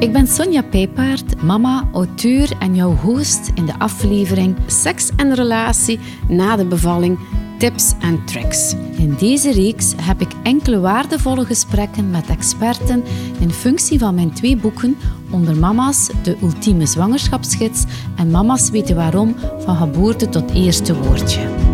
Ik ben Sonja Pijpaard, mama, auteur en jouw host in de aflevering Seks en Relatie na de bevalling, tips en tricks. In deze reeks heb ik enkele waardevolle gesprekken met experten in functie van mijn twee boeken Onder Mama's, de ultieme zwangerschapsgids en Mama's weten waarom, van geboorte tot eerste woordje.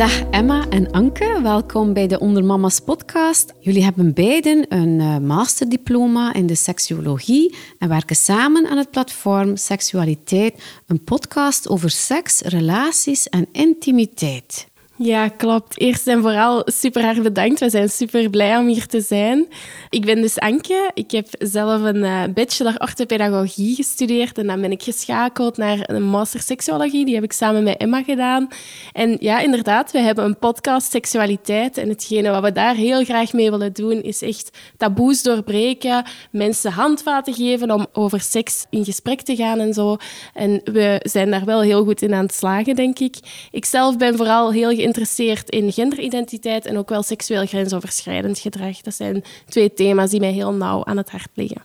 Dag Emma en Anke, welkom bij de Onder Mama's podcast. Jullie hebben beiden een eh, masterdiploma in de seksuologie en werken samen aan het platform Seksualiteit, een podcast over seks, relaties en intimiteit. Ja, klopt. Eerst en vooral super hard bedankt. We zijn super blij om hier te zijn. Ik ben dus Anke. Ik heb zelf een uh, bachelor orthopedagogie gestudeerd en dan ben ik geschakeld naar een master seksuologie. Die heb ik samen met Emma gedaan. En ja, inderdaad, we hebben een podcast seksualiteit en hetgene wat we daar heel graag mee willen doen is echt taboes doorbreken, mensen handvaten geven om over seks in gesprek te gaan en zo. En we zijn daar wel heel goed in aan het slagen, denk ik. Ik zelf ben vooral heel geïnteresseerd in genderidentiteit en ook wel seksueel grensoverschrijdend gedrag. Dat zijn twee thema's die mij heel nauw aan het hart liggen.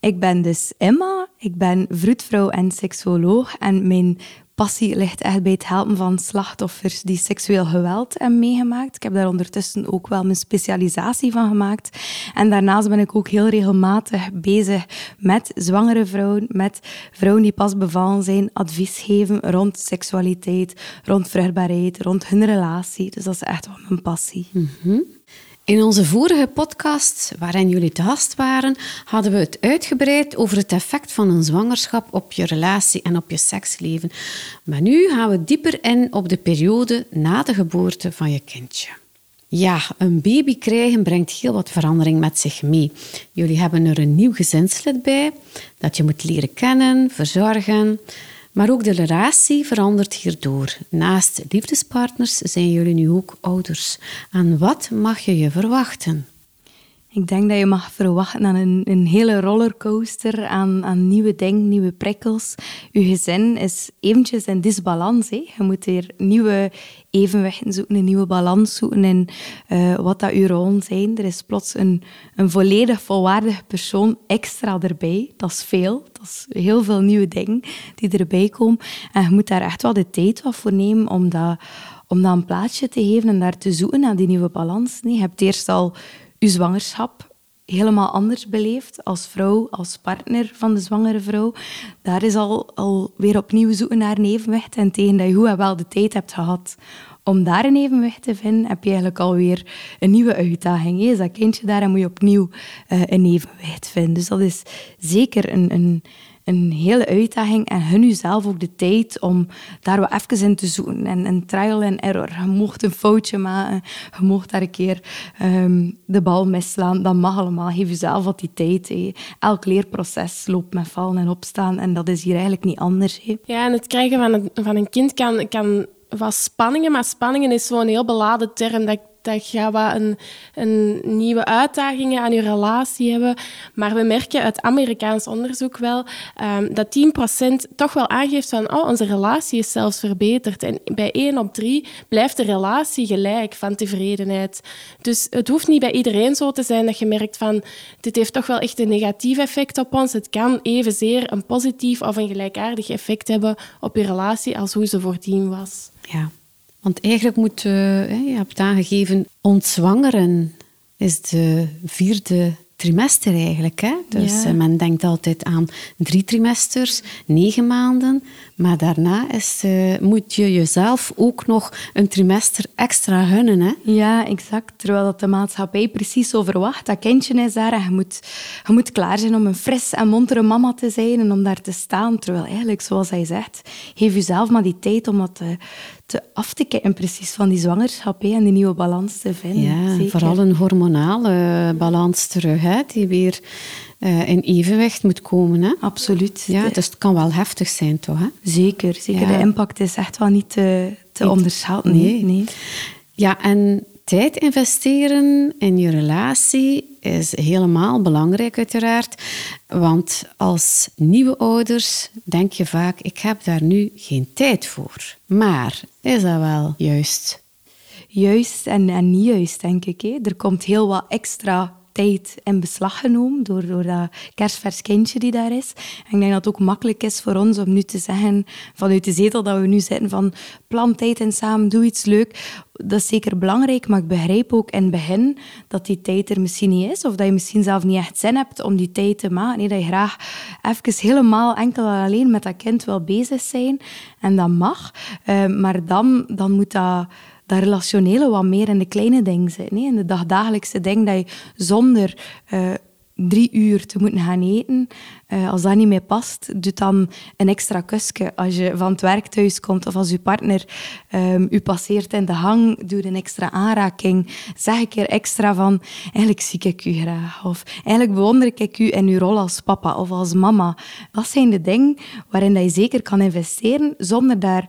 Ik ben dus Emma, ik ben vroedvrouw en seksuoloog en mijn passie ligt echt bij het helpen van slachtoffers die seksueel geweld hebben meegemaakt. Ik heb daar ondertussen ook wel mijn specialisatie van gemaakt. En daarnaast ben ik ook heel regelmatig bezig met zwangere vrouwen, met vrouwen die pas bevallen zijn, advies geven rond seksualiteit, rond vruchtbaarheid, rond hun relatie. Dus dat is echt wel mijn passie. Mm in onze vorige podcast, waarin jullie te gast waren, hadden we het uitgebreid over het effect van een zwangerschap op je relatie en op je seksleven. Maar nu gaan we dieper in op de periode na de geboorte van je kindje. Ja, een baby krijgen brengt heel wat verandering met zich mee. Jullie hebben er een nieuw gezinslid bij dat je moet leren kennen, verzorgen. Maar ook de relatie verandert hierdoor. Naast liefdespartners zijn jullie nu ook ouders. En wat mag je je verwachten? Ik denk dat je mag verwachten aan een, een hele rollercoaster aan, aan nieuwe dingen, nieuwe prikkels. Je gezin is eventjes in disbalans. Hè. Je moet hier nieuwe evenwichten zoeken, een nieuwe balans zoeken in uh, wat dat je rollen zijn. Er is plots een, een volledig volwaardig persoon extra erbij. Dat is veel. Dat is heel veel nieuwe dingen die erbij komen. En je moet daar echt wel de tijd voor nemen om dat, om een plaatsje te geven en daar te zoeken naar die nieuwe balans. Nee, je hebt eerst al je zwangerschap helemaal anders beleefd als vrouw, als partner van de zwangere vrouw. Daar is al, al weer opnieuw zoeken naar een evenwicht. En tegen dat je en wel de tijd hebt gehad om daar een evenwicht te vinden, heb je eigenlijk alweer een nieuwe uitdaging. Is dat kindje daar en moet je opnieuw uh, een evenwicht vinden. Dus dat is zeker een, een een hele uitdaging en hun jezelf ook de tijd om daar wat even in te zoeken. En, en trial and error. Je mocht een foutje maken, je mocht daar een keer ehm, de bal misslaan. Dat mag allemaal. Geef jezelf wat die tijd. Elk leerproces loopt met vallen en opstaan en dat is hier eigenlijk niet anders. Ja, en het krijgen van een, van een kind kan, kan spanningen, maar spanningen is zo'n heel beladen term dat dat gaat wat een, nieuwe uitdagingen aan je relatie hebben. Maar we merken uit Amerikaans onderzoek wel um, dat 10% toch wel aangeeft van oh, onze relatie is zelfs verbeterd. En bij 1 op 3 blijft de relatie gelijk van tevredenheid. Dus het hoeft niet bij iedereen zo te zijn dat je merkt van dit heeft toch wel echt een negatief effect op ons. Het kan evenzeer een positief of een gelijkaardig effect hebben op je relatie als hoe ze voordien was. Ja. Want eigenlijk moet, uh, je hebt aangegeven, ontzwangeren is de vierde trimester eigenlijk. Hè? Dus eh, men denkt altijd aan drie trimesters, negen maanden. Maar daarna is, uh, moet je jezelf ook nog een trimester extra gunnen. Hè? Ja, exact. Terwijl dat de maatschappij precies zo verwacht. Dat kindje is daar en je moet, je moet klaar zijn om een fris en montere mama te zijn en om daar te staan. Terwijl eigenlijk, zoals hij zegt, geef jezelf maar die tijd om dat te, te af te kijken precies van die zwangerschap en die nieuwe balans te vinden. Ja, vooral een hormonale balans terug, hè, die weer uh, in evenwicht moet komen. Hè? Absoluut. Ja, dus het kan wel heftig zijn, toch? Hè? Zeker, zeker. De impact is echt wel niet te, te onderschatten. Nee. nee. Ja, en tijd investeren in je relatie is helemaal belangrijk, uiteraard. Want als nieuwe ouders denk je vaak: ik heb daar nu geen tijd voor. Maar is dat wel juist? Juist en, niet juist, denk ik. Er komt heel wat extra tijd in beslag genomen door, door dat kerstvers kindje die daar is. En ik denk dat het ook makkelijk is voor ons om nu te zeggen, vanuit de zetel dat we nu zitten, van plan tijd en samen, doe iets leuk. Dat is zeker belangrijk, maar ik begrijp ook in het begin dat die tijd er misschien niet is, of dat je misschien zelf niet echt zin hebt om die tijd te maken. Nee, dat je graag even helemaal enkel alleen met dat kind wil bezig zijn. En dat mag. Uh, maar dan, dan moet dat dat relationele wat meer in de kleine dingen zit. Nee? In de dagdagelijkse dingen dat je zonder uh, drie uur te moeten gaan eten, uh, als dat niet meer past, doe dan een extra kusje. Als je van het werk thuis komt of als je partner um, u passeert in de hang, doe een extra aanraking. Zeg een keer extra van, eigenlijk zie ik u graag. Of eigenlijk bewonder ik u in uw rol als papa of als mama. Dat zijn de dingen waarin dat je zeker kan investeren zonder daar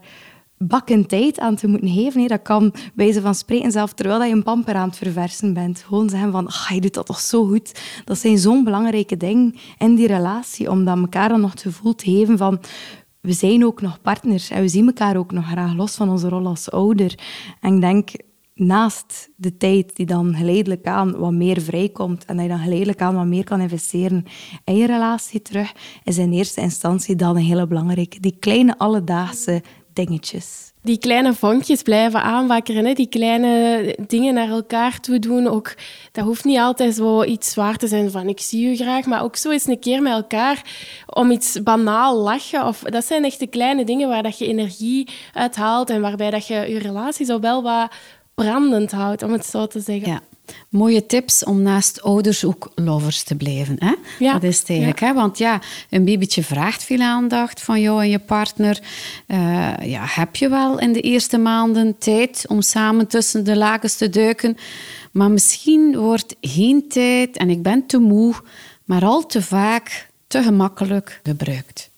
bakken tijd aan te moeten geven. Dat kan bij ze van spreken zelf terwijl je een pamper aan het verversen bent. Gewoon zeggen van, ah, je doet dat toch zo goed. Dat zijn zo'n belangrijke dingen in die relatie, om dat elkaar dan nog het gevoel te geven van we zijn ook nog partners en we zien elkaar ook nog graag los van onze rol als ouder. En ik denk, naast de tijd die dan geleidelijk aan wat meer vrijkomt en dat je dan geleidelijk aan wat meer kan investeren in je relatie terug, is in eerste instantie dan een hele belangrijke. Die kleine alledaagse dingetjes. Die kleine vonkjes blijven aanwakkeren, hè? die kleine dingen naar elkaar toe doen. Ook, dat hoeft niet altijd zo iets zwaar te zijn van ik zie u graag, maar ook zo eens een keer met elkaar om iets banaal lachen. Of, dat zijn echt de kleine dingen waar dat je energie uit haalt en waarbij dat je je relatie zo wel wat brandend houdt, om het zo te zeggen. Ja. Mooie tips om naast ouders ook lovers te blijven. Hè? Ja. Dat is het eigenlijk. Hè? Want ja, een babytje vraagt veel aandacht van jou en je partner. Uh, ja, heb je wel in de eerste maanden tijd om samen tussen de lakens te duiken. Maar misschien wordt geen tijd, en ik ben te moe, maar al te vaak te gemakkelijk gebruikt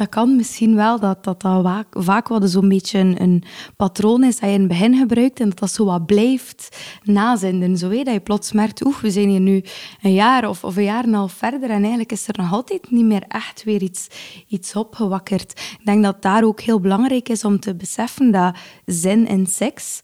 dat kan misschien wel, dat dat, dat vaak, vaak wat zo'n beetje een, patroon is dat je in het begin gebruikt en dat dat zo wat blijft nazenden. Zo weet dat je plots merkt, oeh, we zijn hier nu een jaar of, of een jaar en een half verder en eigenlijk is er nog altijd niet meer echt weer iets, iets opgewakkerd. Ik denk dat daar ook heel belangrijk is om te beseffen dat zin in seks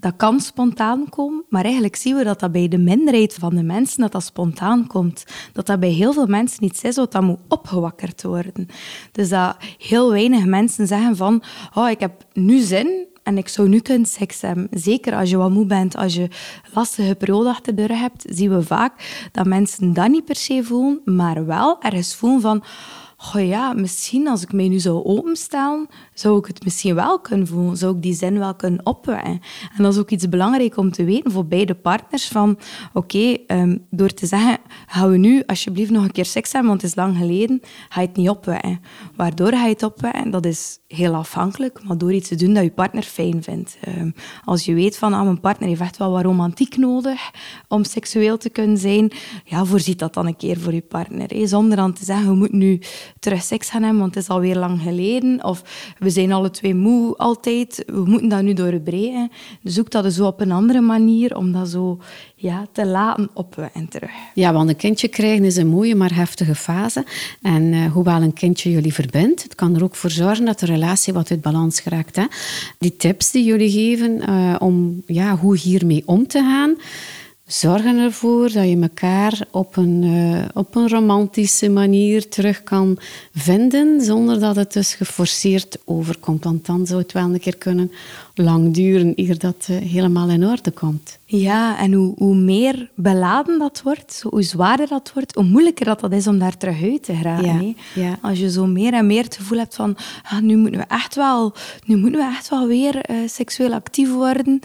dat kan spontaan komen, maar eigenlijk zien we dat dat bij de minderheid van de mensen dat dat spontaan komt. Dat dat bij heel veel mensen iets is wat dat moet opgewakkerd worden. Dus dat heel weinig mensen zeggen van, oh, ik heb nu zin en ik zou nu kunnen seks hebben. Zeker als je wat moe bent, als je lastige periode achter de hebt, zien we vaak dat mensen dat niet per se voelen, maar wel ergens voelen van oh ja, misschien als ik mij nu zou openstellen, zou ik het misschien wel kunnen voelen. Zou ik die zin wel kunnen opwekken. En dat is ook iets belangrijk om te weten voor beide partners. Van oké, ehm, door te zeggen, gaan we nu alsjeblieft nog een keer seks hebben, want het is lang geleden, ga je het niet opwekken. Waardoor ga je het opwekken, dat is heel afhankelijk, maar door iets te doen dat je partner fijn vindt. Ehm, als je weet van, ah, mijn partner heeft echt wel wat romantiek nodig om seksueel te kunnen zijn, ja, voorziet dat dan een keer voor je partner. Zonder dan te zeggen, we moeten nu terug seks gaan hebben, want het is alweer lang geleden. Of we zijn alle twee moe altijd, we moeten dat nu doorbreken. Dus zoek dat zo op een andere manier om dat zo ja, te laten opwekken terug. Ja, want een kindje krijgen is een mooie maar heftige fase. En uh, hoewel een kindje jullie verbindt, het kan er ook voor zorgen dat de relatie wat uit balans geraakt. Hè? Die tips die jullie geven uh, om ja, hoe hiermee om te gaan zorgen ervoor dat je elkaar op een, uh, op een romantische manier terug kan vinden, zonder dat het dus geforceerd overkomt. Want dan zou het wel een keer kunnen lang duren eer dat uh, helemaal in orde komt. Ja, en hoe, hoe meer beladen dat wordt, hoe zwaarder dat wordt, hoe moeilijker dat, dat is om daar terug uit te geraken. Ja, ja. Als je zo meer en meer het gevoel hebt van ah, nu moeten we echt wel, nu moeten we echt wel weer uh, seksueel actief worden,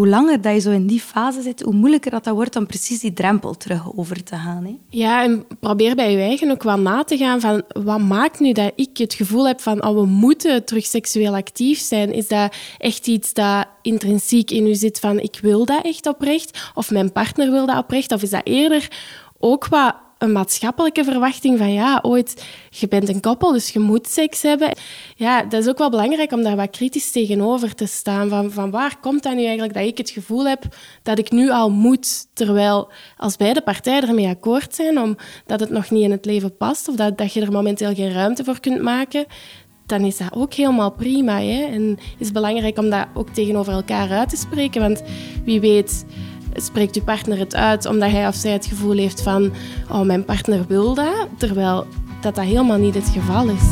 hoe langer dat je zo in die fase zit, hoe moeilijker dat, dat wordt om precies die drempel terug over te gaan. Hè? Ja, en probeer bij je eigen ook wel na te gaan van wat maakt nu dat ik het gevoel heb van oh, we moeten terug seksueel actief zijn? Is dat echt iets dat intrinsiek in u zit van ik wil dat echt oprecht? Of mijn partner wil dat oprecht? Of is dat eerder ook wat een maatschappelijke verwachting van ja, ooit, je bent een koppel, dus je moet seks hebben. Ja, dat is ook wel belangrijk om daar wat kritisch tegenover te staan. Van, van waar komt dat nu eigenlijk dat ik het gevoel heb dat ik nu al moet, terwijl als beide partijen ermee akkoord zijn, omdat het nog niet in het leven past of dat, dat je er momenteel geen ruimte voor kunt maken, dan is dat ook helemaal prima. Hè? En het is belangrijk om dat ook tegenover elkaar uit te spreken, want wie weet spreekt uw partner het uit omdat hij of zij het gevoel heeft van oh, mijn partner wil dat, terwijl dat dat helemaal niet het geval is.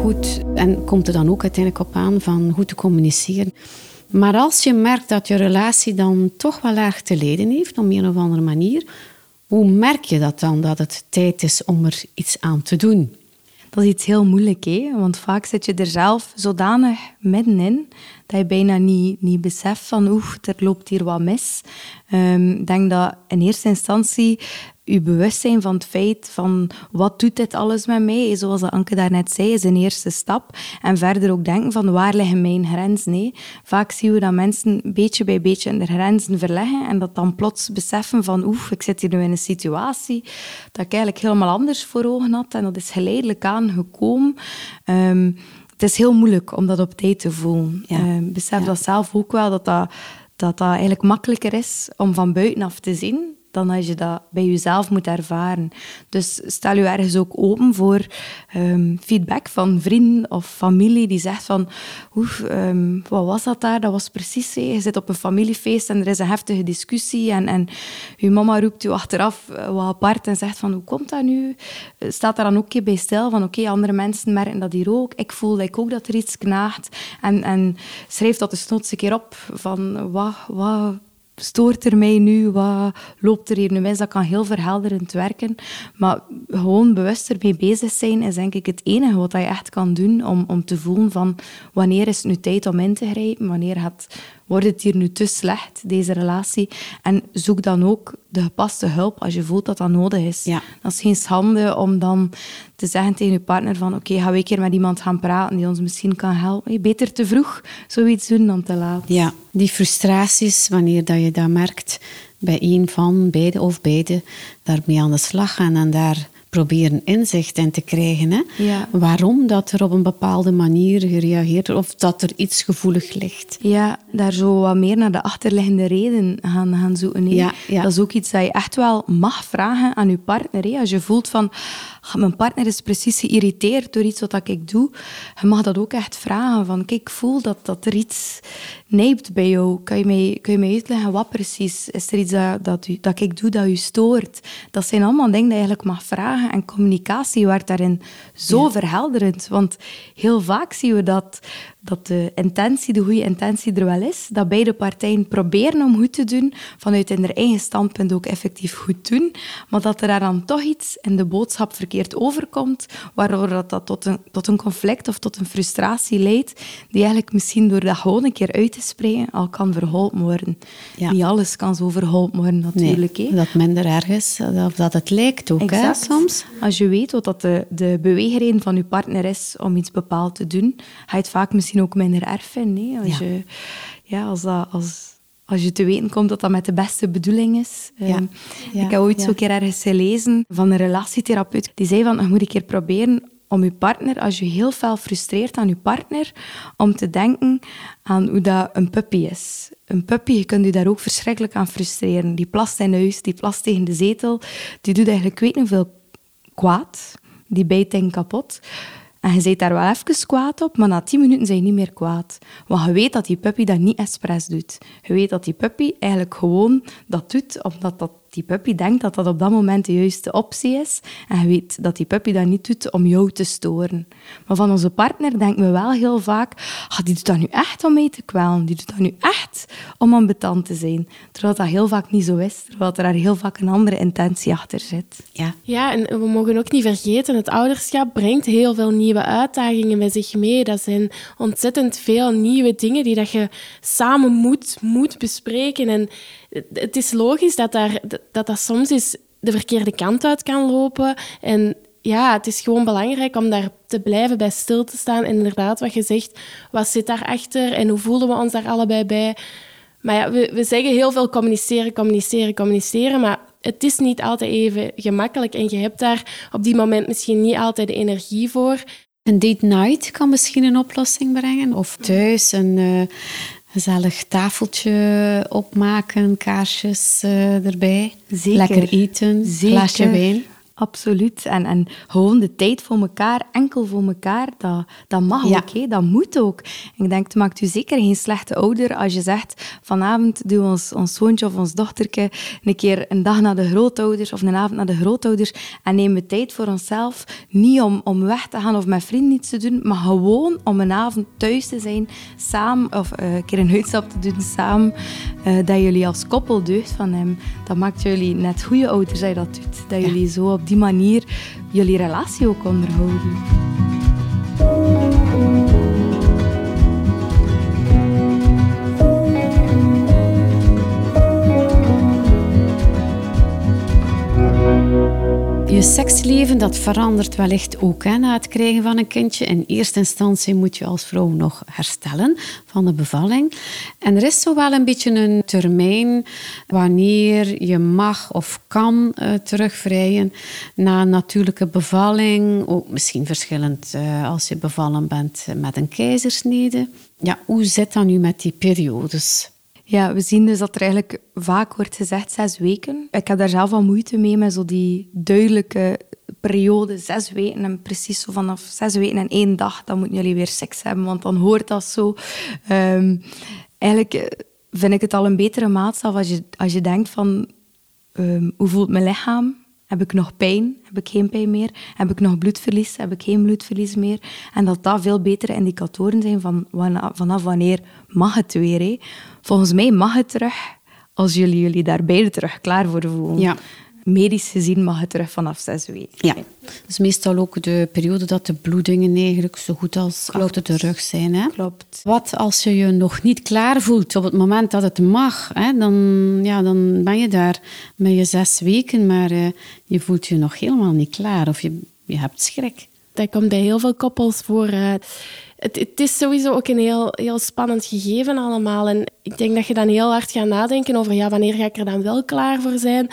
Goed, en komt er dan ook uiteindelijk op aan van goed te communiceren. Maar als je merkt dat je relatie dan toch wel erg te leden heeft, op een of andere manier, hoe merk je dat dan, dat het tijd is om er iets aan te doen? Dat is iets heel moeilijk, hè? want vaak zit je er zelf zodanig middenin dat je bijna niet, niet beseft van oeh, er loopt hier wat mis. Ehm, ik denk dat in eerste instantie je bewustzijn van het feit van wat doet dit alles met mij, zoals Anke daarnet zei, is een eerste stap. En verder ook denken van waar liggen mijn grenzen. Nee. Vaak zien we dat mensen beetje bij beetje hun grenzen verleggen en dat dan plots beseffen van oef, ik zit hier nu in een situatie dat ik eigenlijk helemaal anders voor ogen had en dat is geleidelijk aan gekomen. Ehm, het is heel moeilijk om dat op tijd te voelen. Ja. Uh, besef dat zelf ook wel, dat dat, dat dat eigenlijk makkelijker is om van buitenaf te zien dan als je dat bij jezelf moet ervaren. Dus stel je ergens ook open voor ehm, feedback van vrienden of familie die zegt van oef, um, wat was dat daar? Dat was precies, je zit op een familiefeest en er is een heftige discussie en, en je mama roept je achteraf eh, wat apart en zegt van hoe komt dat nu? Eh, staat daar dan ook een bij stil van oké, andere mensen merken dat hier ook. Ik voel ik ook dat er iets knaagt en, en schrijf dat dus nooit een keer op van wat, wat stoort er mij nu? Wat loopt er hier nu mis? Dat kan heel verhelderend werken. Maar gewoon bewust ermee bezig zijn is denk ik het enige wat je echt kan doen om, om te voelen van wanneer is het nu tijd om in te grijpen? Wanneer gaat wordt het hier nu te slecht, deze relatie? En zoek dan ook de gepaste hulp als je voelt dat dat nodig is. Ja. Dat is geen schande om dan te zeggen tegen je partner van oké, okay, gaan we een keer met iemand gaan praten die ons misschien kan helpen. Beter te vroeg zoiets doen dan te laat. Ja, die frustraties, wanneer dat je dat merkt bij een van beide of beide, daarmee aan de slag gaan en daar proberen inzicht in te krijgen. Hè? Ja. Waarom dat er op een bepaalde manier gereageerd wordt of dat er iets gevoelig ligt. Ja, daar zo wat meer naar de achterliggende reden gaan, gaan zoeken. Ja, ja. Dat is ook iets dat je echt wel mag vragen aan je partner. Hè? Als je voelt van, mijn partner is precies geïrriteerd door iets wat ik doe, je mag dat ook echt vragen. Van, kijk, ik voel dat, dat er iets nijpt bij jou. Kan je, mij, kan je mij uitleggen wat precies? Is er iets dat, dat, u, dat ik doe dat u stoort? Dat zijn allemaal dingen die je eigenlijk mag vragen. En communicatie wordt daarin zo verhelderend. Want heel vaak zien we dat dat de intentie, de goede intentie er wel is. Dat beide partijen proberen om goed te doen, vanuit hun eigen standpunt ook effectief goed doen. Maar dat er daar dan toch iets in de boodschap verkeerd overkomt, waardoor dat, dat tot, een, tot een conflict of tot een frustratie leidt, die eigenlijk misschien door dat gewoon een keer uit te spreken al kan verholpen worden. Ja. Niet alles kan zo verholpen worden natuurlijk. Nee, dat minder erg is, of dat het lijkt ook, hè, soms. Als je weet wat dat de, de beweegreden van je partner is om iets bepaald te doen, ga je het vaak misschien ook minder erg vinden. hè. Als, Ja. je, ja, als, dat, als, als je te weten komt dat dat met de beste bedoeling is. Ja. Ehm, Ja, Ik heb ooit ja. zo een keer ergens gelezen van een relatietherapeut. Die zei van, je moet een keer proberen om je partner, als je heel veel frustreert aan je partner, om te denken aan hoe dat een puppy is. Een puppy, je kunt je daar ook verschrikkelijk aan frustreren. Die plast in huis, die plast tegen de zetel, die doet eigenlijk weet niet hoeveel kwaad. Die bijt dingen kapot. En je bent daar wel even kwaad op, maar na tien minuten zijn je niet meer kwaad. Want je weet dat die puppy dat niet expres doet. Je weet dat die puppy eigenlijk gewoon dat doet, omdat dat die puppy denkt dat dat op dat moment de juiste optie is. En je weet dat die puppy dat niet doet om jou te storen. Maar van onze partner denken we wel heel vaak, ah, die doet dat nu echt om mij te kwellen. Die doet dat nu echt om ambetant te zijn. Terwijl dat heel vaak niet zo is. Terwijl er daar heel vaak een andere intentie achter zit. Ja. Ja, en we mogen ook niet vergeten, het ouderschap brengt heel veel nieuwe uitdagingen met zich mee. Dat zijn ontzettend veel nieuwe dingen die dat je samen moet, moet bespreken. En het is logisch dat, daar, dat dat soms eens de verkeerde kant uit kan lopen. En ja, het is gewoon belangrijk om daar te blijven bij stil te staan. En inderdaad, wat je zegt, wat zit daarachter en hoe voelen we ons daar allebei bij? Maar ja, we, we zeggen heel veel communiceren, communiceren, communiceren, maar het is niet altijd even gemakkelijk en je hebt daar op die moment misschien niet altijd de energie voor. Een date night kan misschien een oplossing brengen. Of thuis een, eh, gezellig tafeltje opmaken, kaarsjes eh, erbij. Zeker. Lekker eten, Zeker. glaasje wijn. Absoluut. En, en gewoon de tijd voor elkaar, enkel voor elkaar, dat, dat mag Ja. ook. Hè? Dat moet ook. Ik denk, het maakt u zeker geen slechte ouder als je zegt, vanavond doen we ons, ons zoontje of ons dochterke een keer een dag naar de grootouders of een avond naar de grootouders en nemen we tijd voor onszelf. Niet om, om weg te gaan of met vrienden iets te doen, maar gewoon om een avond thuis te zijn, samen, of eh, een keer een uitstap te doen samen, eh, dat jullie als koppel deugd van hem. Dat maakt jullie net goede ouders dat je dat doet. Dat Ja. jullie zo op die manier jullie relatie ook onderhouden. Je seksleven dat verandert wellicht ook na het krijgen van een kindje. In eerste instantie moet je als vrouw nog herstellen van de bevalling. En er is zo wel een beetje een termijn wanneer je mag of kan eh, terugvrijen na een natuurlijke bevalling. Ook misschien verschillend eh, als je bevallen bent met een keizersnede. Ja, hoe zit dat nu met die periodes? Ja, we zien dus dat er eigenlijk vaak wordt gezegd zes weken. Ik heb daar zelf al moeite mee met zo die duidelijke periode, zes weken. En precies zo vanaf zes weken en één dag, dan moeten jullie weer seks hebben, want dan hoort dat zo. Ehm, eigenlijk eh, vind ik het al een betere maatstaf als je, als je denkt van... ehm, hoe voelt mijn lichaam? Heb ik nog pijn? Heb ik geen pijn meer? Heb ik nog bloedverlies? Heb ik geen bloedverlies meer? En dat dat veel betere indicatoren zijn van vanaf wanneer mag het weer. Volgens mij mag het terug als jullie jullie daar beide terug klaar voor voelen. Ja. Medisch gezien mag het terug vanaf zes weken. Ja, dat is meestal ook de periode dat de bloedingen eigenlijk zo goed als achter de rug zijn. Hè? Klopt. Wat als je je nog niet klaar voelt op het moment dat het mag? Hè? Dan, ja, dan ben je daar met je zes weken, maar eh, je voelt je nog helemaal niet klaar of je, je hebt schrik. Dat komt bij heel veel koppels voor. eh. Het, het is sowieso ook een heel, heel spannend gegeven allemaal. En ik denk dat je dan heel hard gaat nadenken over ja, wanneer ga ik er dan wel klaar voor zijn.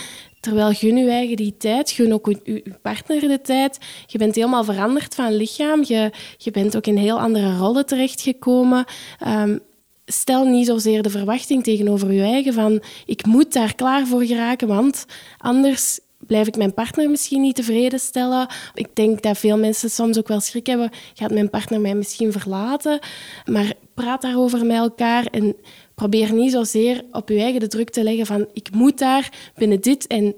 Terwijl gun je eigen die tijd, gun ook je, partner de tijd. Je bent helemaal veranderd van lichaam. Je, je bent ook in heel andere rollen terechtgekomen. Ehm, stel niet zozeer de verwachting tegenover je eigen van ik moet daar klaar voor geraken, want anders blijf ik mijn partner misschien niet tevreden stellen. Ik denk dat veel mensen soms ook wel schrik hebben, gaat mijn partner mij misschien verlaten? Maar praat daarover met elkaar en probeer niet zozeer op je eigen de druk te leggen van ik moet daar binnen dit en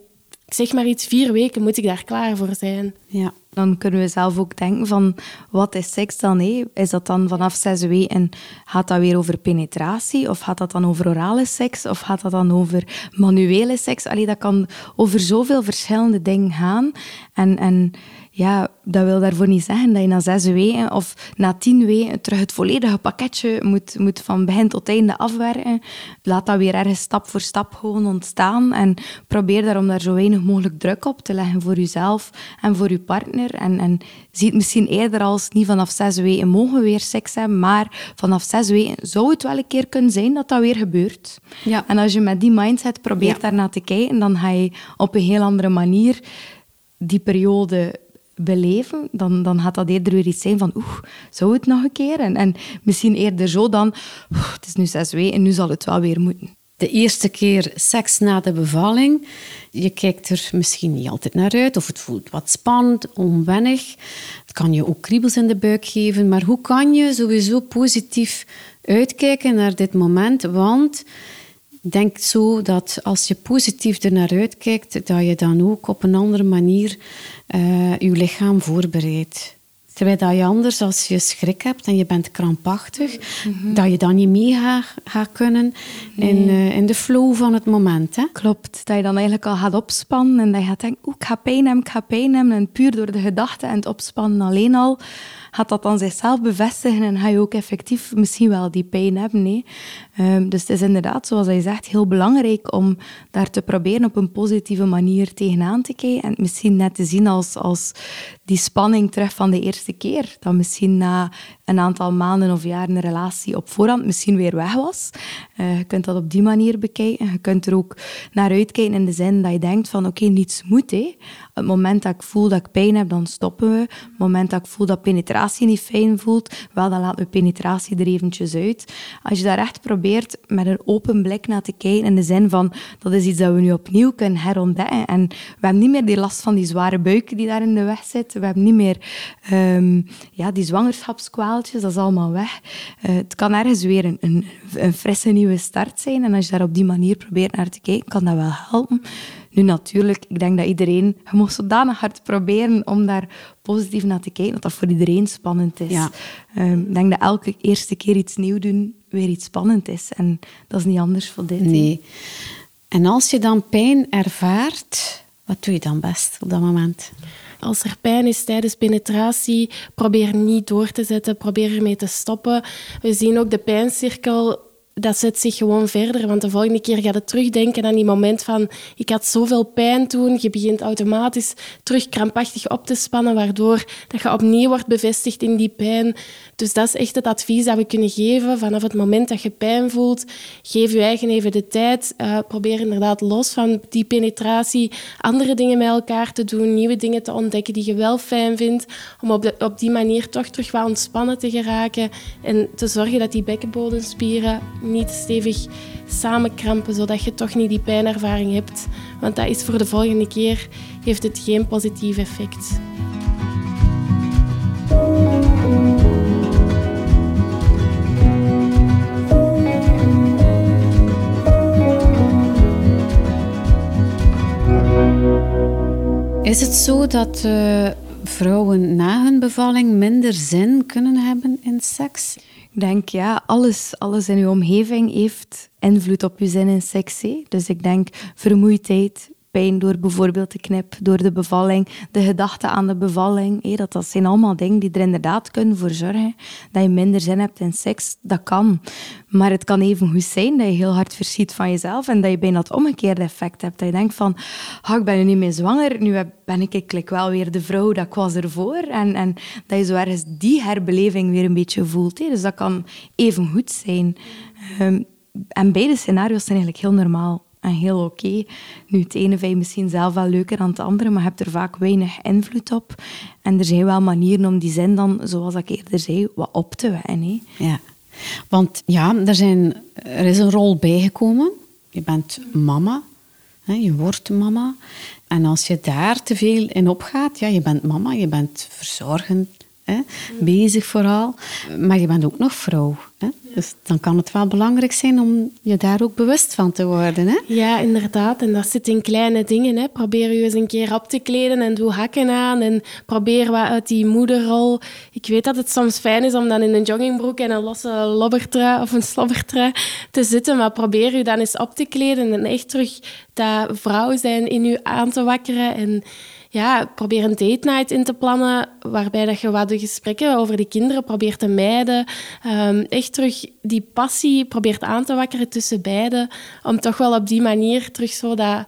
zeg maar iets, vier weken moet ik daar klaar voor zijn. Ja. Dan kunnen we zelf ook denken van, wat is seks dan? Hé? Is dat dan vanaf zes weken, gaat dat weer over penetratie? Of gaat dat dan over orale seks? Of gaat dat dan over manuele seks? Allee, dat kan over zoveel verschillende dingen gaan. En, en ja, dat wil daarvoor niet zeggen dat je na zes weken of na tien weken terug het volledige pakketje moet, moet van begin tot einde afwerken. Laat dat weer ergens stap voor stap gewoon ontstaan en probeer daarom daar zo weinig mogelijk druk op te leggen voor jezelf en voor je partner. En, en zie het misschien eerder als niet vanaf zes weken mogen we weer seks hebben, maar vanaf zes weken zou het wel een keer kunnen zijn dat dat weer gebeurt. Ja. En als je met die mindset probeert Ja. daarnaar te kijken, dan ga je op een heel andere manier die periode beleven, dan, dan gaat dat eerder weer iets zijn van oeh, zou het nog een keer? En, en misschien eerder zo dan, het is nu zes weken en nu zal het wel weer moeten. De eerste keer seks na de bevalling. Je kijkt er misschien niet altijd naar uit of het voelt wat spannend, onwennig. Het kan je ook kriebels in de buik geven. Maar hoe kan je sowieso positief uitkijken naar dit moment? Want denk zo dat als je positief er naar uitkijkt, dat je dan ook op een andere manier eh, je lichaam voorbereidt. Terwijl dat je anders, als je schrik hebt en je bent krampachtig, dat je dan niet mee gaat kunnen in, eh, in de flow van het moment. Hè? Klopt, dat je dan eigenlijk al gaat opspannen en dat je gaat denken, oeh, ik ga pijn hebben, ik ga pijn hebben. En puur door de gedachte en het opspannen alleen al, gaat dat dan zichzelf bevestigen en ga je ook effectief misschien wel die pijn hebben. hè. Ehm, dus het is inderdaad, zoals hij zegt, heel belangrijk om daar te proberen op een positieve manier tegenaan te kijken. En misschien net te zien als, als die spanning terug van de eerste keer. Dat misschien na een aantal maanden of jaren een relatie op voorhand misschien weer weg was. Uh, je kunt dat op die manier bekijken. Je kunt er ook naar uitkijken in de zin dat je denkt van oké, niets moet. Hè. Het moment dat ik voel dat ik pijn heb, dan stoppen we. Het moment dat ik voel dat penetratie niet fijn voelt, wel, dan laat we penetratie er eventjes uit. Als je daar echt probeert met een open blik naar te kijken in de zin van dat is iets dat we nu opnieuw kunnen herontdekken. En we hebben niet meer die last van die zware buik die daar in de weg zit. We hebben niet meer um, ja, die dat is allemaal weg. Uh, het kan ergens weer een, een, een frisse nieuwe start zijn. En als je daar op die manier probeert naar te kijken, kan dat wel helpen. Nu natuurlijk, ik denk dat iedereen, je moet zodanig hard proberen om daar positief naar te kijken, dat dat voor iedereen spannend is. Ja. Um, ik denk dat elke eerste keer iets nieuw doen weer iets spannend is. En dat is niet anders voor dit. Nee. En als je dan pijn ervaart, wat doe je dan best op dat moment? Als er pijn is tijdens penetratie, probeer niet door te zetten, probeer ermee te stoppen. We zien ook de pijncirkel dat zet zich gewoon verder. Want de volgende keer ga je terugdenken aan die moment van ik had zoveel pijn toen. Je begint automatisch terug krampachtig op te spannen, waardoor dat je opnieuw wordt bevestigd in die pijn. Dus dat is echt het advies dat we kunnen geven. Vanaf het moment dat je pijn voelt, geef je eigen even de tijd. Uh, probeer inderdaad los van die penetratie andere dingen met elkaar te doen, nieuwe dingen te ontdekken die je wel fijn vindt, om op, die manier toch terug ontspannen te geraken en te zorgen dat die bekkenbodemspieren niet stevig samenkrampen, zodat je toch niet die pijnervaring hebt. Want dat is voor de volgende keer, heeft het geen positief effect. Is het zo dat uh, vrouwen na hun bevalling minder zin kunnen hebben in seks? Ik denk, ja, alles, alles in uw omgeving heeft invloed op je zin in seks. Dus ik denk vermoeidheid, door bijvoorbeeld de knip, door de bevalling, de gedachte aan de bevalling. dat, dat zijn allemaal dingen die er inderdaad kunnen voor zorgen dat je minder zin hebt in seks. Dat kan. Maar het kan even goed zijn dat je heel hard verschiet van jezelf en dat je bijna het omgekeerde effect hebt. Dat je denkt van, oh, ik ben nu niet meer zwanger, nu ben ik eigenlijk wel weer de vrouw dat ik was ervoor. En, en dat je zo ergens die herbeleving weer een beetje voelt. Dus dat kan even goed zijn. Um, en beide scenario's zijn eigenlijk heel normaal heel oké. Nu, het ene vind je misschien zelf wel leuker dan het andere, maar je hebt er vaak weinig invloed op. En er zijn wel manieren om die zin dan, zoals ik eerder zei, wat op te wennen. Ja, want ja, er, zijn, er is een rol bijgekomen. Je bent mama, hè, je wordt mama. En als je daar te veel in opgaat, ja, je bent mama, je bent verzorgend, bezig vooral. Maar je bent ook nog vrouw. Hè? Dus dan kan het wel belangrijk zijn om je daar ook bewust van te worden. Hè? Ja, inderdaad. En dat zit in kleine dingen. Hè. Probeer je eens een keer op te kleden en doe hakken aan. En probeer wat uit die moederrol. Ik weet dat het soms fijn is om dan in een joggingbroek en een losse lobbertrui of een slobbertrui te zitten. Maar probeer je dan eens op te kleden en echt terug dat vrouw zijn in je aan te wakkeren. En ja, probeer een date night in te plannen waarbij dat je wat de gesprekken over de kinderen probeert te mijden. Um, echt terug die passie probeert aan te wakkeren tussen beiden. Om toch wel op die manier terug zo dat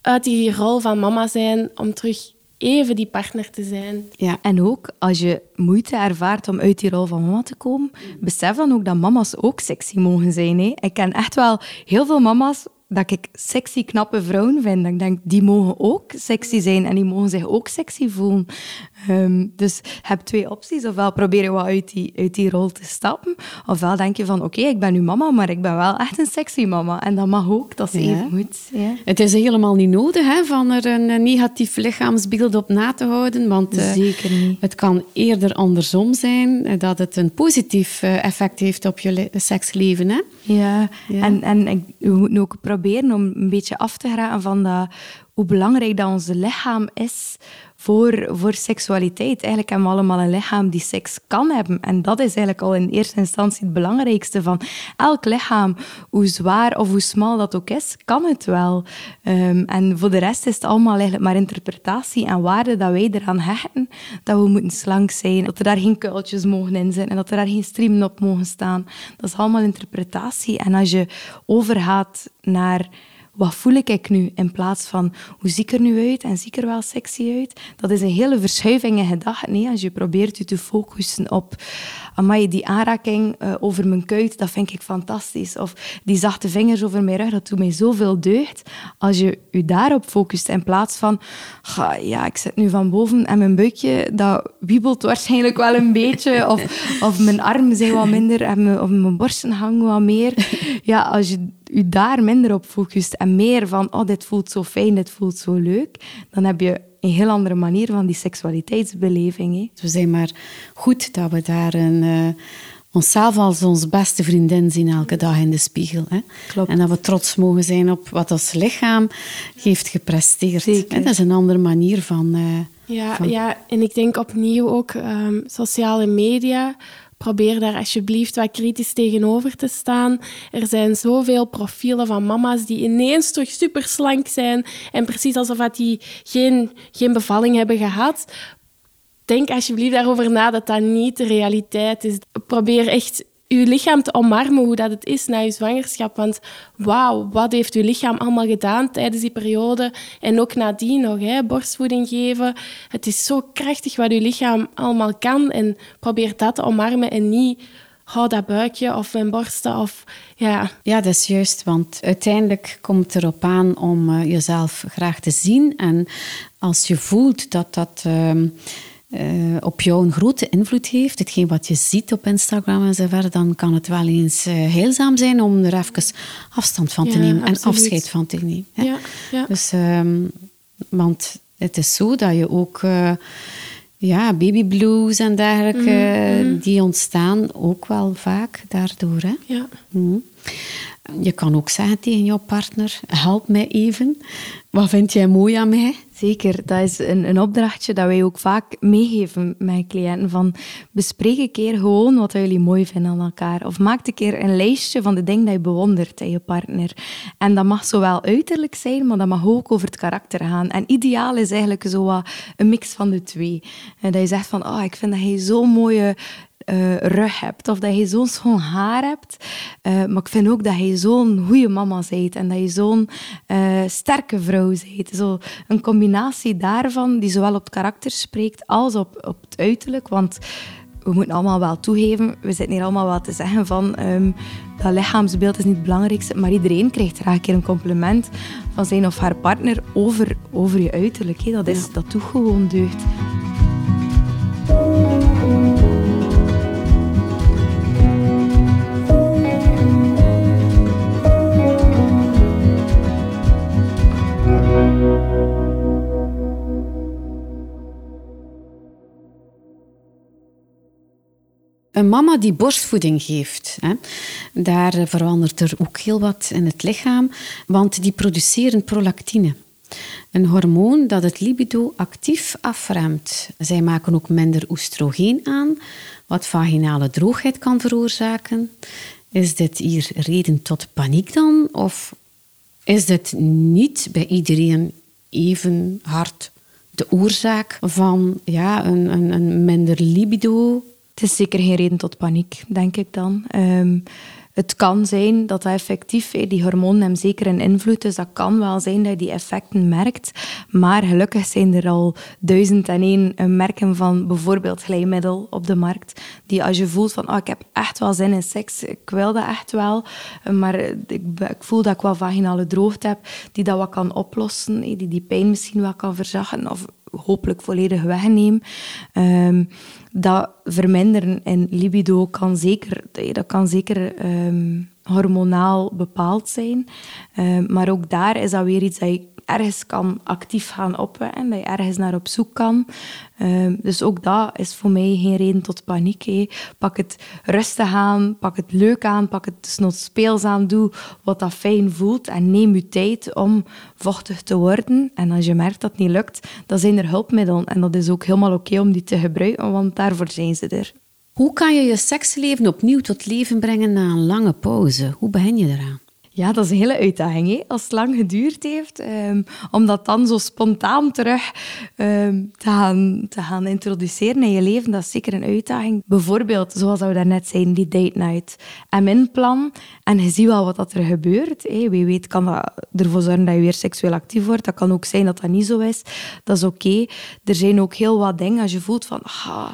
uit die rol van mama zijn, om terug even die partner te zijn. Ja, en ook als je moeite ervaart om uit die rol van mama te komen, besef dan ook dat mama's ook sexy mogen zijn. Hè. Ik ken echt wel heel veel mama's dat ik sexy, knappe vrouwen vind. ik denk, die mogen ook sexy zijn en die mogen zich ook sexy voelen. Um, dus je hebt twee opties. Ofwel probeer je wat uit die, uit die rol te stappen. Ofwel denk je van, oké, ik ben nu mama, maar ik ben wel echt een sexy mama. En dat mag ook, dat is even goed. Ja. Het is helemaal niet nodig hè, van er een negatief lichaamsbeeld op na te houden. Want uh, Zeker niet. het kan eerder andersom zijn, eh, dat het een positief uh, effect heeft op je seksleven. Hè? Ja, ja. en, en we moeten ook proberen om een beetje af te geraken van dat, hoe belangrijk dat ons lichaam is voor, voor seksualiteit. Eigenlijk hebben we allemaal een lichaam die seks kan hebben. En dat is eigenlijk al in eerste instantie het belangrijkste van elk lichaam. Hoe zwaar of hoe smal dat ook is, kan het wel. Um, en voor de rest is het allemaal eigenlijk maar interpretatie en waarde dat wij eraan hechten. Dat we moeten slank zijn, dat er daar geen kuiltjes mogen in zijn en dat er daar geen streamen op mogen staan. Dat is allemaal interpretatie. En als je overgaat naar wat voel ik nu? In plaats van, hoe zie ik er nu uit en zie ik er wel sexy uit? Dat is een hele verschuiving in gedachten. Nee, als je probeert je te focussen op, amai, die aanraking uh, over mijn kuit, dat vind ik fantastisch. Of die zachte vingers over mijn rug, dat doet mij zoveel deugd. Als je je daarop focust in plaats van, ja, ik zit nu van boven en mijn buikje, dat wiebelt waarschijnlijk wel een beetje. Of, of mijn armen zijn wat minder en mijn, of mijn borsten hangen wat meer. Ja, als je je daar minder op focust en meer van, oh, dit voelt zo fijn, dit voelt zo leuk, dan heb je een heel andere manier van die seksualiteitsbeleving. Hè. We zijn maar goed dat we daar een, uh, onszelf als ons beste vriendin zien elke dag in de spiegel. Hè. Klopt. En dat we trots mogen zijn op wat ons lichaam heeft gepresteerd. Zeker. Dat is een andere manier van... Uh, ja, ja, en ik denk opnieuw ook um, sociale media probeer daar alsjeblieft wat kritisch tegenover te staan. Er zijn zoveel profielen van mama's die ineens toch super slank zijn en precies alsof die geen, geen bevalling hebben gehad. Denk alsjeblieft daarover na dat dat niet de realiteit is. Probeer echt uw lichaam te omarmen hoe dat het is na je zwangerschap. Want wauw, wat heeft uw lichaam allemaal gedaan tijdens die periode en ook nadien nog, hè, borstvoeding geven. Het is zo krachtig wat uw lichaam allemaal kan en probeer dat te omarmen en niet hou dat buikje of mijn borsten of ja. Ja, dat is juist, want uiteindelijk komt het erop aan om uh, jezelf graag te zien en als je voelt dat dat uh, uh, op jou een grote invloed heeft, hetgeen wat je ziet op Instagram en zo verder, dan kan het wel eens uh, heilzaam zijn om er even afstand van te Ja, nemen en afscheid van te nemen. hè. Ja, ja. Dus, ehm, want het is zo dat je ook eh, ja, babyblues en dergelijke, die ontstaan ook wel vaak daardoor. Hè? ja. Mhm. Je kan ook zeggen tegen jouw partner, help mij even. Wat vind jij mooi aan mij? Zeker, dat is een, opdrachtje dat wij ook vaak meegeven met cliënten. Van bespreek een keer gewoon wat jullie mooi vinden aan elkaar. Of maak een keer een lijstje van de dingen die je bewondert in je partner. En dat mag zowel uiterlijk zijn, maar dat mag ook over het karakter gaan. En ideaal is eigenlijk zo wat een mix van de twee. En dat je zegt van, oh, ik vind dat hij zo'n mooie eh, rug hebt. Of dat je zo'n schoon haar hebt. Eh, maar ik vind ook dat je zo'n goede mama bent. En dat je zo'n eh, sterke vrouw bent. Zo een combinatie daarvan, die zowel op het karakter spreekt als op, op het uiterlijk. Want we moeten allemaal wel toegeven, we zitten hier allemaal wel te zeggen van ehm, dat lichaamsbeeld is niet het belangrijkste, maar iedereen krijgt graag een keer een compliment van zijn of haar partner over, over je uiterlijk. Dat, is, dat doet gewoon deugd. Een mama die borstvoeding geeft, hè, daar verandert er ook heel wat in het lichaam, want die produceren prolactine. Een hormoon dat het libido actief afremt. Zij maken ook minder oestrogeen aan, wat vaginale droogheid kan veroorzaken. Is dit hier reden tot paniek dan? Of is dit niet bij iedereen even hard de oorzaak van ja, een, een, een minder libido? Het is zeker geen reden tot paniek, denk ik dan. Ehm, het kan zijn dat dat effectief, hè, die hormonen hebben zeker een invloed, dus dat kan wel zijn dat je die effecten merkt. Maar gelukkig zijn er al duizend en één eh, merken van bijvoorbeeld glijmiddel op de markt, die als je voelt van, oh, ik heb echt wel zin in seks, ik wil dat echt wel, eh, maar ik, ik voel dat ik wel vaginale droogte heb, die dat wat kan oplossen, die die pijn misschien wel kan verzachten of hopelijk volledig wegnemen. Ehm, dat verminderen in libido kan zeker, dat kan zeker ehm, hormonaal bepaald zijn. Ehm, maar ook daar is dat weer iets dat je ergens kan actief gaan opwekken, dat je ergens naar op zoek kan. Ehm, dus ook dat is voor mij geen reden tot paniek. Pak het rustig aan, pak het leuk aan, pak het desnoods speels aan, doe wat dat fijn voelt en neem je tijd om vochtig te worden. En als je merkt dat het niet lukt, dan zijn er hulpmiddelen. En dat is ook helemaal oké om die te gebruiken, want daarvoor zijn ze er. Hoe kan je je seksleven opnieuw tot leven brengen na een lange pauze? Hoe begin je eraan? Ja, dat is een hele uitdaging. Hè? Als het lang geduurd heeft, um, om dat dan zo spontaan terug um, te, gaan, te gaan introduceren in je leven, dat is zeker een uitdaging. Bijvoorbeeld, zoals we daarnet zeiden, die date night. En mijn plan, en je ziet wel wat er gebeurt. Wie weet kan dat ervoor zorgen dat je weer seksueel actief wordt. Dat kan ook zijn dat dat niet zo is. Dat is oké. Er zijn ook heel wat dingen als je voelt van... Ah,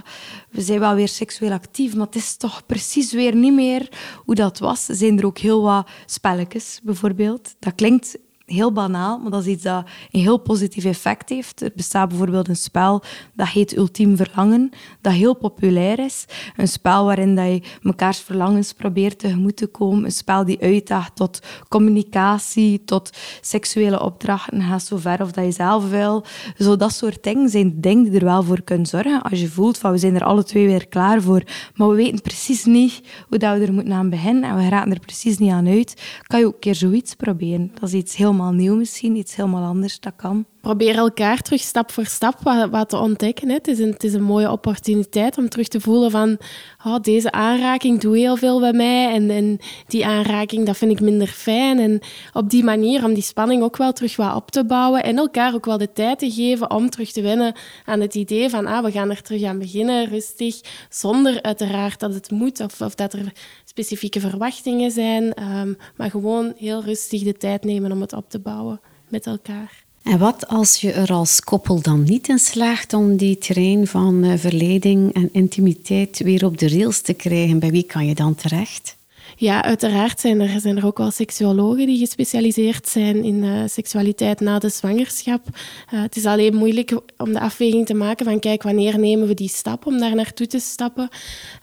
we zijn wel weer seksueel actief, maar het is toch precies weer niet meer hoe dat was. Zijn er ook heel wat spelletjes, bijvoorbeeld. Dat klinkt heel banaal, maar dat is iets dat een heel positief effect heeft. Er bestaat bijvoorbeeld een spel dat heet Ultiem Verlangen, dat heel populair is. Een spel waarin dat je mekaars verlangens probeert tegemoet te komen. Een spel die uitdaagt tot communicatie, tot seksuele opdrachten. Ga zo ver of dat je zelf wil. Zo dat soort dingen zijn dingen die er wel voor kunnen zorgen. Als je voelt van we zijn er alle twee weer klaar voor, maar we weten precies niet hoe dat we er moeten aan beginnen en we raken er precies niet aan uit, kan je ook een keer zoiets proberen. Dat is iets heel helemaal nieuw misschien, iets helemaal anders, dat kan probeer elkaar terug stap voor stap wat, wat te ontdekken. Hè. Het, is een, het is een mooie opportuniteit om terug te voelen van oh, deze aanraking doet heel veel bij mij en, en die aanraking dat vind ik minder fijn. En op die manier om die spanning ook wel terug wat op te bouwen en elkaar ook wel de tijd te geven om terug te wennen aan het idee van ah, we gaan er terug aan beginnen, rustig, zonder uiteraard dat het moet of, of dat er specifieke verwachtingen zijn, um, maar gewoon heel rustig de tijd nemen om het op te bouwen met elkaar. En wat als je er als koppel dan niet in slaagt om die terrein van uh, verleiding en intimiteit weer op de rails te krijgen? Bij wie kan je dan terecht? Ja, uiteraard zijn er, zijn er ook wel seksuologen die gespecialiseerd zijn in uh, seksualiteit na de zwangerschap. Uh, het is alleen moeilijk om de afweging te maken van kijk, wanneer nemen we die stap om daar naartoe te stappen.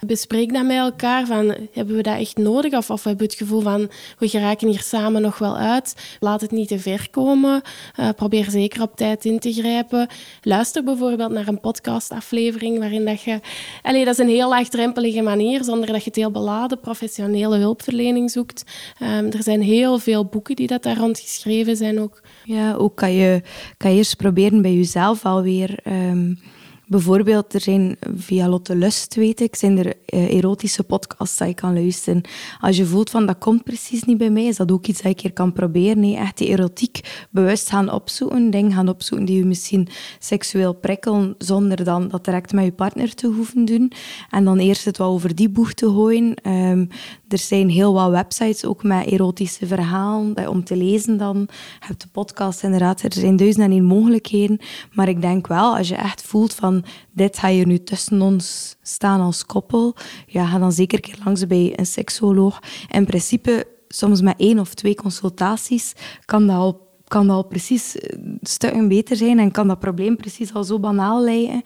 Bespreek dat met elkaar van hebben we dat echt nodig of, of hebben we het gevoel van we geraken hier samen nog wel uit. Laat het niet te ver komen. Uh, probeer zeker op tijd in te grijpen. Luister bijvoorbeeld naar een podcastaflevering waarin dat je... Allee, dat is een heel laagdrempelige manier zonder dat je het heel beladen professionele hulpverlening zoekt. Um, er zijn heel veel boeken die dat daar rond geschreven zijn ook. Ja, ook kan je, kan je proberen bij jezelf alweer... Um Bijvoorbeeld, er zijn via Lotte Lust, weet ik, zijn er uh, erotische podcasts dat je kan luisteren. Als je voelt van dat komt precies niet bij mij, is dat ook iets dat ik hier kan proberen. Nee, echt die erotiek bewust gaan opzoeken, dingen gaan opzoeken die je misschien seksueel prikkelen, zonder dan dat direct met je partner te hoeven doen. En dan eerst het wel over die boeg te gooien. Um, er zijn heel wat websites ook met erotische verhalen om te lezen dan. Je hebt de podcast inderdaad, er zijn duizenden en één mogelijkheden. Maar ik denk wel, als je echt voelt van dit ga je nu tussen ons staan als koppel, ja, ga dan zeker een keer langs bij een seksoloog. In principe, soms met één of twee consultaties kan dat al kan dat al precies stukken beter zijn en kan dat probleem precies al zo banaal lijken.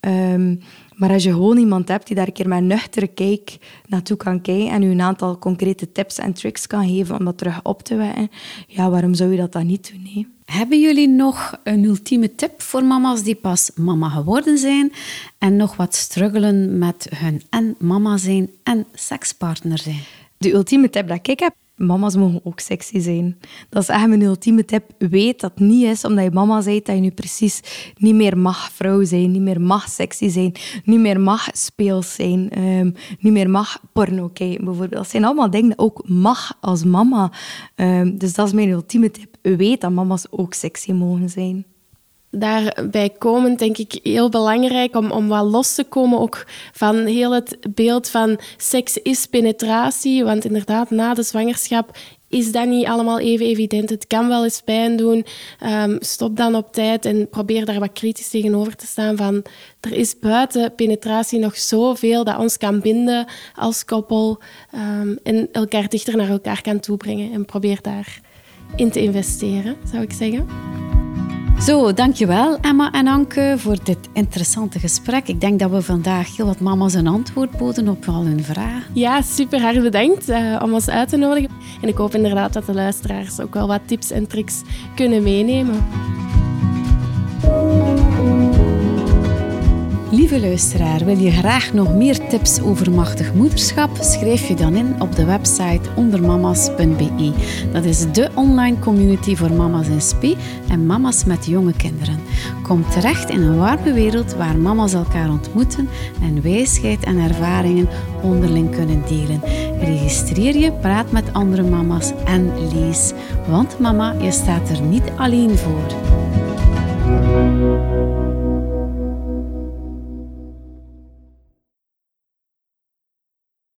Ehm, maar als je gewoon iemand hebt die daar een keer met nuchtere kijk naartoe kan kijken en u een aantal concrete tips en tricks kan geven om dat terug op te wekken, ja, waarom zou je dat dan niet doen? Nee? Hebben jullie nog een ultieme tip voor mama's die pas mama geworden zijn en nog wat struggelen met hun en mama zijn en sekspartner zijn? De ultieme tip dat ik heb, mama's mogen ook sexy zijn. Dat is echt mijn ultieme tip. Weet dat niet is omdat je mama zei dat je nu precies niet meer mag vrouw zijn, niet meer mag sexy zijn, niet meer mag speels zijn, um, niet meer mag porno bijvoorbeeld. Dat zijn allemaal dingen die ook mag als mama. Um, dus dat is mijn ultieme tip. Weet dat mama's ook sexy mogen zijn daarbij komen, denk ik, heel belangrijk om, om wat los te komen ook van heel het beeld van seks is penetratie. Want inderdaad, na de zwangerschap is dat niet allemaal even evident. Het kan wel eens pijn doen. Um, stop dan op tijd en probeer daar wat kritisch tegenover te staan van er is buiten penetratie nog zoveel dat ons kan binden als koppel um, en elkaar dichter naar elkaar kan toebrengen. En probeer daarin te investeren, zou ik zeggen. Zo, dankjewel Emma en Anke voor dit interessante gesprek. Ik denk dat we vandaag heel wat mama's een antwoord boden op al hun vragen. Ja, super hard bedankt uh, om ons uit te nodigen. En ik hoop inderdaad dat de luisteraars ook wel wat tips en tricks kunnen meenemen. Lieve luisteraar, wil je graag nog meer tips over machtig moederschap? Schrijf je dan in op de website ondermamas.be. Dat is de online community voor mama's in spe en mama's met jonge kinderen. Kom terecht in een warme wereld waar mama's elkaar ontmoeten en wijsheid en ervaringen onderling kunnen delen. Registreer je, praat met andere mama's en lees. Want mama, je staat er niet alleen voor.